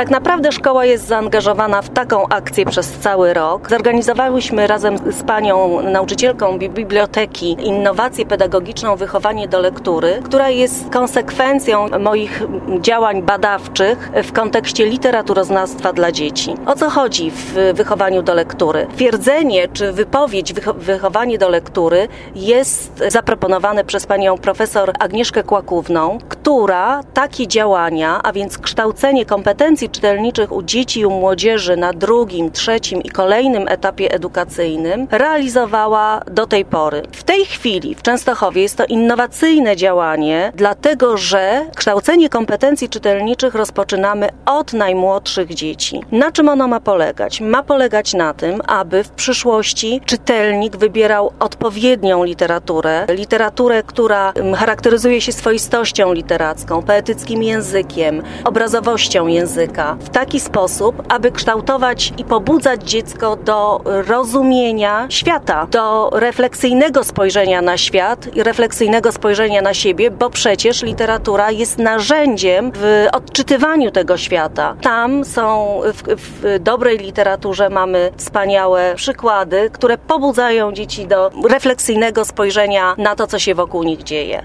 Tak naprawdę szkoła jest zaangażowana w taką akcję przez cały rok. Zorganizowałyśmy razem z panią nauczycielką biblioteki innowację pedagogiczną wychowanie do lektury, która jest konsekwencją moich działań badawczych w kontekście literaturoznawstwa dla dzieci. O co chodzi w wychowaniu do lektury? Twierdzenie czy wypowiedź wychowanie do lektury jest zaproponowane przez panią profesor Agnieszkę Kłakówną, która takie działania, a więc kształcenie kompetencji czytelniczych u dzieci i u młodzieży na drugim, trzecim i kolejnym etapie edukacyjnym realizowała do tej pory. W tej chwili w Częstochowie jest to innowacyjne działanie, dlatego że kształcenie kompetencji czytelniczych rozpoczynamy od najmłodszych dzieci. Na czym ono ma polegać? Ma polegać na tym, aby w przyszłości czytelnik wybierał odpowiednią literaturę, literaturę, która charakteryzuje się swoistością literacką, poetyckim językiem, obrazowością języka, w taki sposób, aby kształtować i pobudzać dziecko do rozumienia świata, do refleksyjnego spojrzenia na świat i refleksyjnego spojrzenia na siebie, bo przecież literatura jest narzędziem w odczytywaniu tego świata. Tam są w, w dobrej literaturze mamy wspaniałe przykłady, które pobudzają dzieci do refleksyjnego spojrzenia na to, co się wokół nich dzieje.